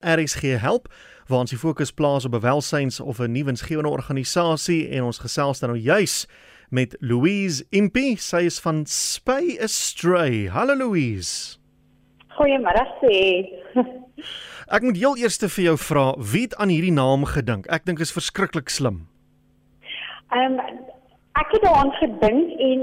RSG help waar ons die fokus plaas op welsyns of 'n nuwensgewende organisasie en ons gesels dan nou juis met Louise Impie, sy is van Spay Astray. Hallo Louise. Goeiemôre sê. Ek moet heel eers vir jou vra, wie het aan hierdie naam gedink? Ek dink is verskriklik slim. Ehm um, ek het daaraan gedink en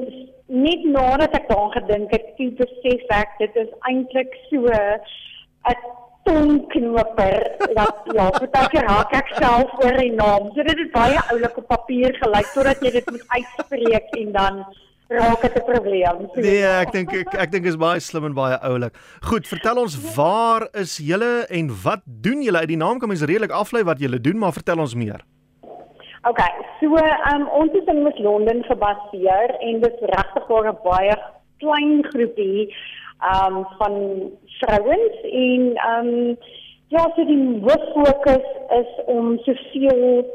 net nadat ek daaraan gedink het, het ek besef ek dit is eintlik so 'n tongknoper dat ja, partykeer haak ek self oor die naam. So dit is baie oulik op papier gelyk totdat jy dit moet uitspreek en dan raak dit 'n probleem. So, nee, ek dink ek ek dink is baie slim en baie oulik. Goed, vertel ons waar is julle en wat doen julle uit die naam kan mens redelik aflei wat julle doen, maar vertel ons meer. OK, so um, ons is in Wes Londen gebaseer en dit is regtig 'n baie klein groepie um van vrouens en um ja, so die hooffokus is om soveel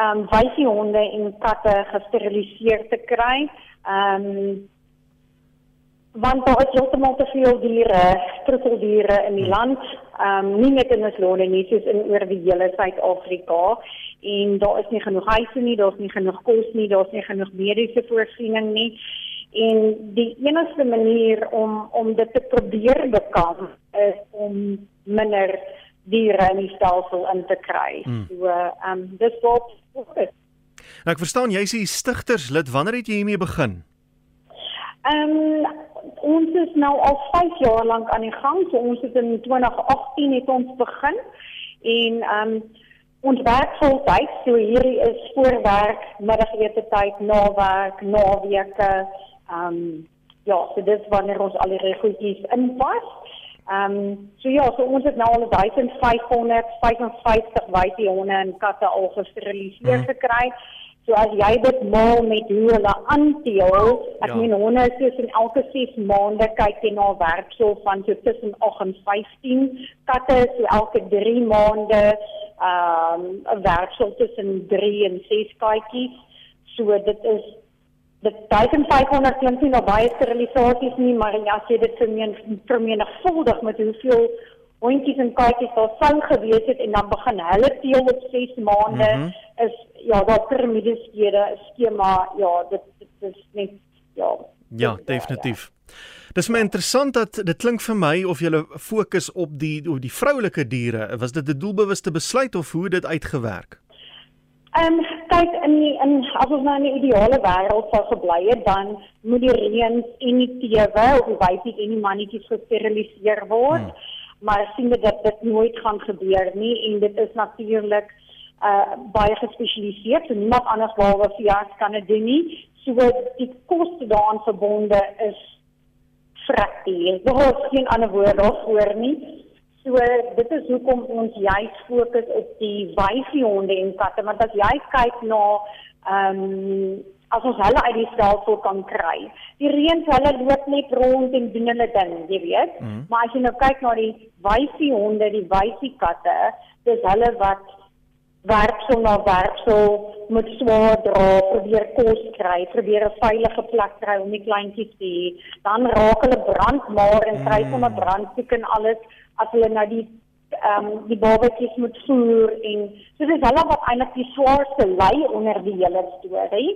um wysie honde en katte gesteriliseer te kry. Um want daar is heeltemal te veel diere, troeteldiere in die land, um nie net in Weslonde nie, soos in oor die hele Suid-Afrika. En daar is nie genoeg huise nie, daar's nie genoeg kos nie, daar's nie genoeg mediese voorsiening nie en die enigste manier om om dit te probeer bekam is om minder diere in die stelsel in te kry. Hmm. So ehm um, dis wat fokus. Ek verstaan jy is die stigterslid. Wanneer het jy hiermee begin? Ehm um, ons is nou al 5 jaar lank aan die gang. So ons het in 2018 het ons begin en ehm um, ons werk voltyds. So hierdie is voorwerk, middagete tyd, nawerk, naweke. Ehm um, ja, so dit wanneer ons al die regoetjies inpas. Ehm um, so ja, so ons het nou al 1555 wyse honde en katte al gesteriliseer mm. gekry. So as jy dit maal met hoe hulle aanteel, ek ja. meen honde soos in elke 6 maande kyk jy na werksel van so tussen 8 en 15. Katte so elke 3 maande ehm um, 'n werksel tussen 3 en 6 katjies. So dit is dit 1500 klink nie nou baie sterilisasies nie, maar as jy dit vermeen vermenigvuldig met hoeveel hondjies en katjies daar sou gewees het en dan begin hulle teel op 6 maande mm -hmm. is ja, daar piramideskede skema, ja, dit dit is net ja. Ja, definitief. Ja. Dis my interessant dat dit klink vir my of jy fokus op die op die vroulike diere. Was dit 'n doelbewuste besluit of hoe dit uitgewerk? Ehm um, kyk in die, in as ons nou in 'n ideale wêreld sou gebly het, dan moet die reëns en die teewe of die wyfies en die mannetjies gesteriliseer word. Hmm. Maar sien dit dat dit nooit gaan gebeur nie en dit is natuurlik uh baie gespesialiseer, so niemand anders behalwe Fiat kan dit doen nie. So die koste daaraan verbonde is fraktie. Daar is geen ander woord daarvoor nie. So dit is hoekom ons juist fokus op die wyfie honde en katte want as jy kyk na ehm um, as ons hulle uit die stelsel kan kry. Die reëns hulle loop net rond en doen hulle ding, jy weet. Mm. Maar as jy nou kyk na die wyfie honde, die wyfie katte, dis hulle wat werk so na werk so moet swaar dra, probeer kos kry, probeer 'n veilige plek kry om die kleintjies te hê. Dan raak hulle brandmaar en kry mm. sommer brandsiek en alles as hulle nou die ehm um, die babatjies moet voer en so dis hulle wat eintlik die swaarste ly onder die hele storie.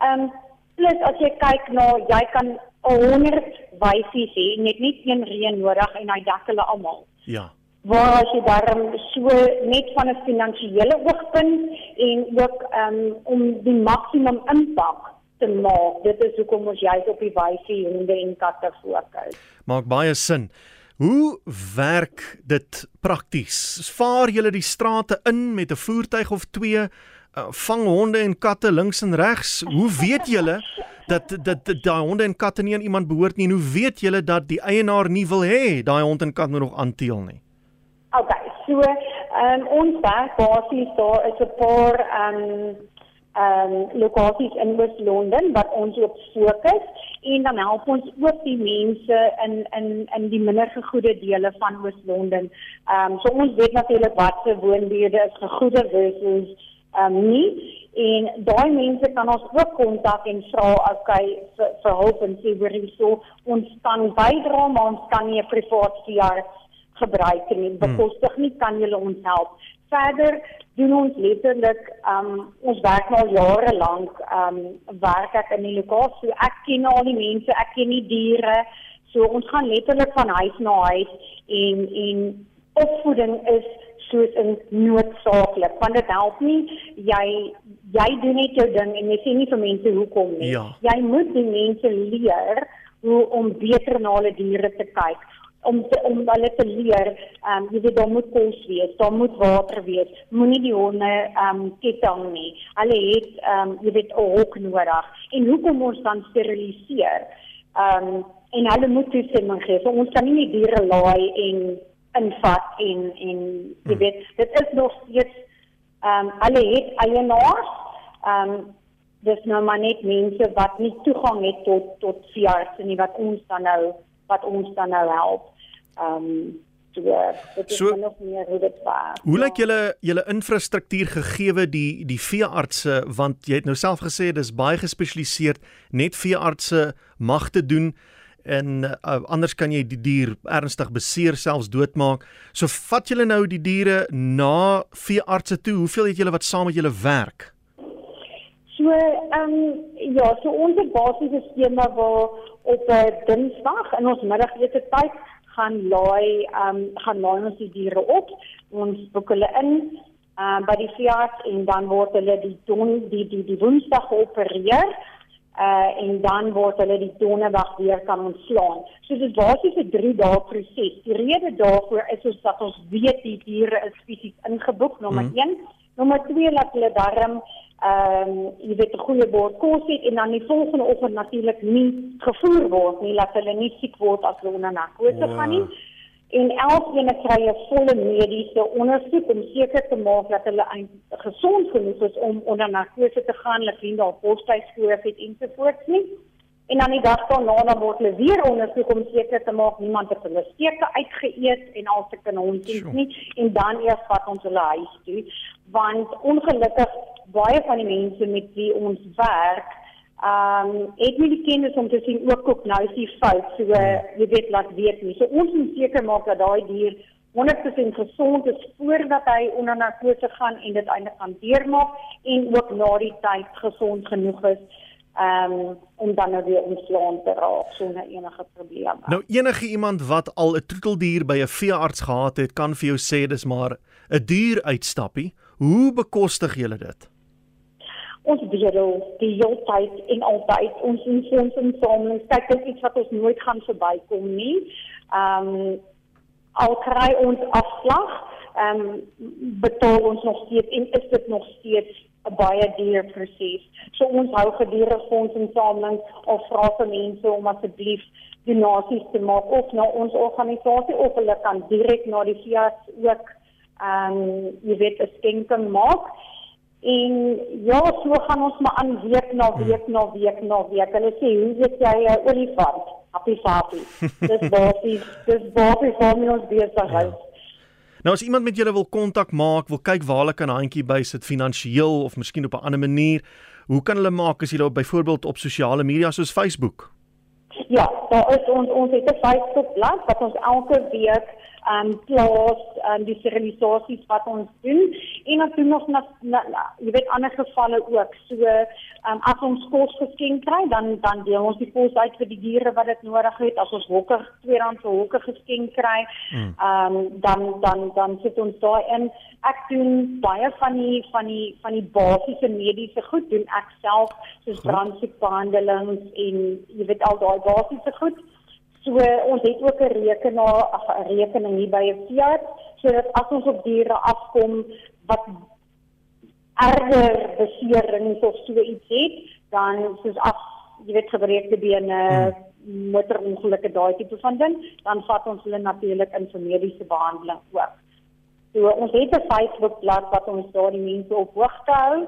Ehm um, plus as jy kyk na nou, jy kan 100 wyfies hê, net nie een reën nodig en hy dak hulle almal. Ja. Waar as jy daarom so net van 'n finansiële oogpunt en ook um, om die maksimum impak te maak. Dit is hoekom ons juist op die wyfie honde en katte fokus. Maak baie sin. Hoe werk dit prakties? Vaar julle die strate in met 'n voertuig of twee, uh, vang honde en katte links en regs? Hoe weet julle dat dat daai honde en katte nie aan iemand behoort nie? En hoe weet julle dat die eienaar nie wil hê daai hond en kat moet nog aanteel nie? So ehm um, ons werk basies daar is 'n paar ehm um, ehm um, lokasies in Wes-London wat ons op fokus en dan help ons ook die mense in in in die minder gegoede dele van Wes-London. Ehm um, so ons weet natuurlik wat se woonbuurte is gegoede versus ehm um, nie en daai mense kan ons ook kontak en vra okay vir, vir hulp en sê hoor hierso ons kan bydra maar ons kan nie 'n privaat VR gebruik nie. Bekostig nie kan julle ons help. Verder doen ons letterlik um ons werk nou jare lank um werk ek in die lokasie. Ek ken al die mense, ek ken die diere. So ons gaan letterlik van huis na huis en en opvoeding is soos in noodsaaklik want dit help nie jy jy doen net jou ding en jy sê nie vir mense hoekom nie ja. jy moet die mense leer hoe om beter na hulle diere te kyk om te, om hulle te leer ehm um, jy weet daar moet kos wees daar moet water wees. Moenie die honde ehm um, ketting nie. Hulle het ehm um, jy weet 'n hok nodig. En hoekom ons dan steriliseer? Ehm um, en hulle moet toestemming gee. So ons kan nie die diere laai en invat en en jy hmm. weet dit is nog steeds ehm um, alle het eienaars. Ehm um, dis nou maar net mense wat nie toegang het tot tot veeartse nie wat ons dan nou wat ons dan nou help ehm um, so dit is so, nog meer hoe dit was hoe lyk julle julle infrastruktuur gegeewe die die veeartse want jy het nou self gesê dis baie gespesialiseerd net veeartse mag te doen en uh, anders kan jy die dier ernstig beseer selfs doodmaak. So vat julle nou die diere na veeartse toe. Hoeveel het julle wat saam met julle werk? So ehm um, ja, so ons basiese skema waar op 'n uh, Dinsdag in ons middagete tyd gaan laai ehm um, gaan laai ons die diere op. Ons boek hulle in uh, by die veearts en dan word hulle die don die die die Woensdag geopereer uh en dan word hulle die donderdag weer kan ontslaan. So dit is basies 'n 3 dae proses. Die rede daarvoor is ons dat ons weet die diere is fisies ingeboek nommer 1. Mm. Nommer 2 laat hulle darm ehm um, jy weet 'n goeie bord kos eet en dan die volgende oggend natuurlik nie gevoer word nie, laat hulle nie siek word as hulle onder narkose wow. gaan nie en elkeen kry 'n volle mediese ondersoek om seker te maak dat hulle gesond genoeg is om onder narkose te gaan, hulle vriende op posthuisskoor het ensovoorts nie. En dan die dag daarna dan word hulle weer ondersoek om seker te maak niemand het hulle steke uitgeëet en al se kan hondjies nie en dan eers vat ons hulle huis toe want ongelukkig baie van die mense met wie ons werk Ehm um, ek wil die kinders om te sien ook ook nou is die fout so uh, jy weet laat weet nie. So ons moet seker maak dat daai dier 100% gesond is voordat hy onder narkose gaan en dit eintlik kan deurmaak en ook na die tyd gesond genoeg is um, om dan nou weer ontslaan te raak sonder enige probleme. Nou enige iemand wat al 'n troeteldier by 'n veearts gehad het, kan vir jou sê dis maar 'n duur uitstappie. Hoe bekostig jy dit? Ons wêreld die hele tyd en altyd ons en soms kyk dit iets wat ons nooit gaan verbykom nie. Ehm um, al kry ons afslag, ehm um, betaal ons nog steeds en is dit nog steeds 'n baie duur proses. So ons hou gedurig fondsinsameling of vra vir mense om asseblief donasies te maak of na ons organisasie of hulle kan direk na die FIAS ook ehm um, jy weet 'n skenking maak. En ja, so gaan ons maar aan week na week na week na week. Hulle sê, "Hoe weet jy 'n uh, olifant?" Happy Fabi. Dis basies, dis basies van ons besig is. Ja. Nou as iemand met julle wil kontak maak, wil kyk waar hulle kan handjie by sit finansiëel of miskien op 'n ander manier, hoe kan hulle maak as jy daar byvoorbeeld op sosiale media soos Facebook? Ja, daar is ons ons het 'n Facebook bladsy wat ons elke week um plaas um die sterilisasies wat ons doen en dan doen ons na, na, na jy weet ander gevalle ook. So um as ons kos geskenk kry, dan dan deel ons die kos uit vir die diere wat dit nodig het. As ons hokke tweedehands hokke geskenk kry, mm. um dan dan dan sit ons daai in. Ek doen baie van die van die van die basiese mediese goed doen ek self soos brandsiekbehandelings en jy weet al daai basiese goed. So ons het ook 'n rekenaar, 'n rekening hier by 'n Fiat sodat as ons op diere afkom wat erger beserings of so iets het, dan soos af jy weet gebreekte bene, hmm. motorongelukke daai tipe van ding, dan vat ons hulle natuurlik in vir mediese behandeling ook. So ons het 'n Facebook bladsy wat ons daar die mense op hoogte hou.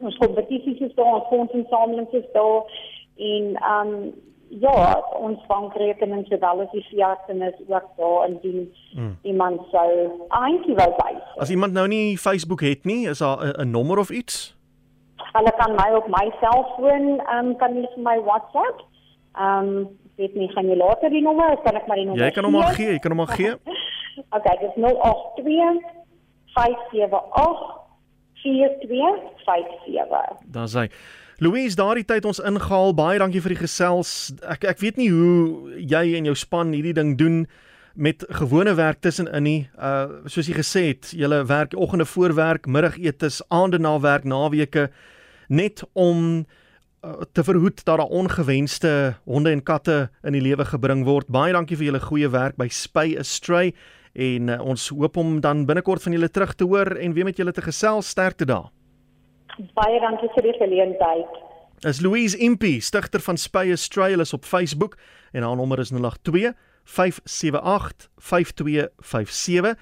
Ons kompetisies is daar, ons fondsinsamelings is daar en ehm um, ja, ons bankrekening sowel as die fiatsenis ook daar indien hmm. iemand sou eintlik wou wys. As iemand nou nie Facebook het nie, is daar 'n nommer of iets? Hulle kan my op my selfoon, ehm um, kan hulle vir my WhatsApp. Ehm um, weet nie, gaan jy later die nommer of kan ek maar die nommer? Jy kan hom maar gee, jy kan hom maar gee. Okay, dis 082 578 4257. Dan sê Louise, daardie tyd ons ingehaal. Baie dankie vir die gesels. Ek ek weet nie hoe jy en jou span hierdie ding doen met gewone werk tussenin nie. Uh soos jy gesê het, julle werk oggende voorwerk, middagetes, aande na werk, naweke net om te verhoed dat daar ongewenste honde en katte in die lewe gebring word. Baie dankie vir julle goeie werk by Spy Astray en uh, ons hoop om dan binnekort van julle terug te hoor en weer met julle te gesels sterkte daar. Baie dankie vir die geleentheid. Is Louise Impie, stigter van Spy Australia is op Facebook en haar nommer is 082 578 5257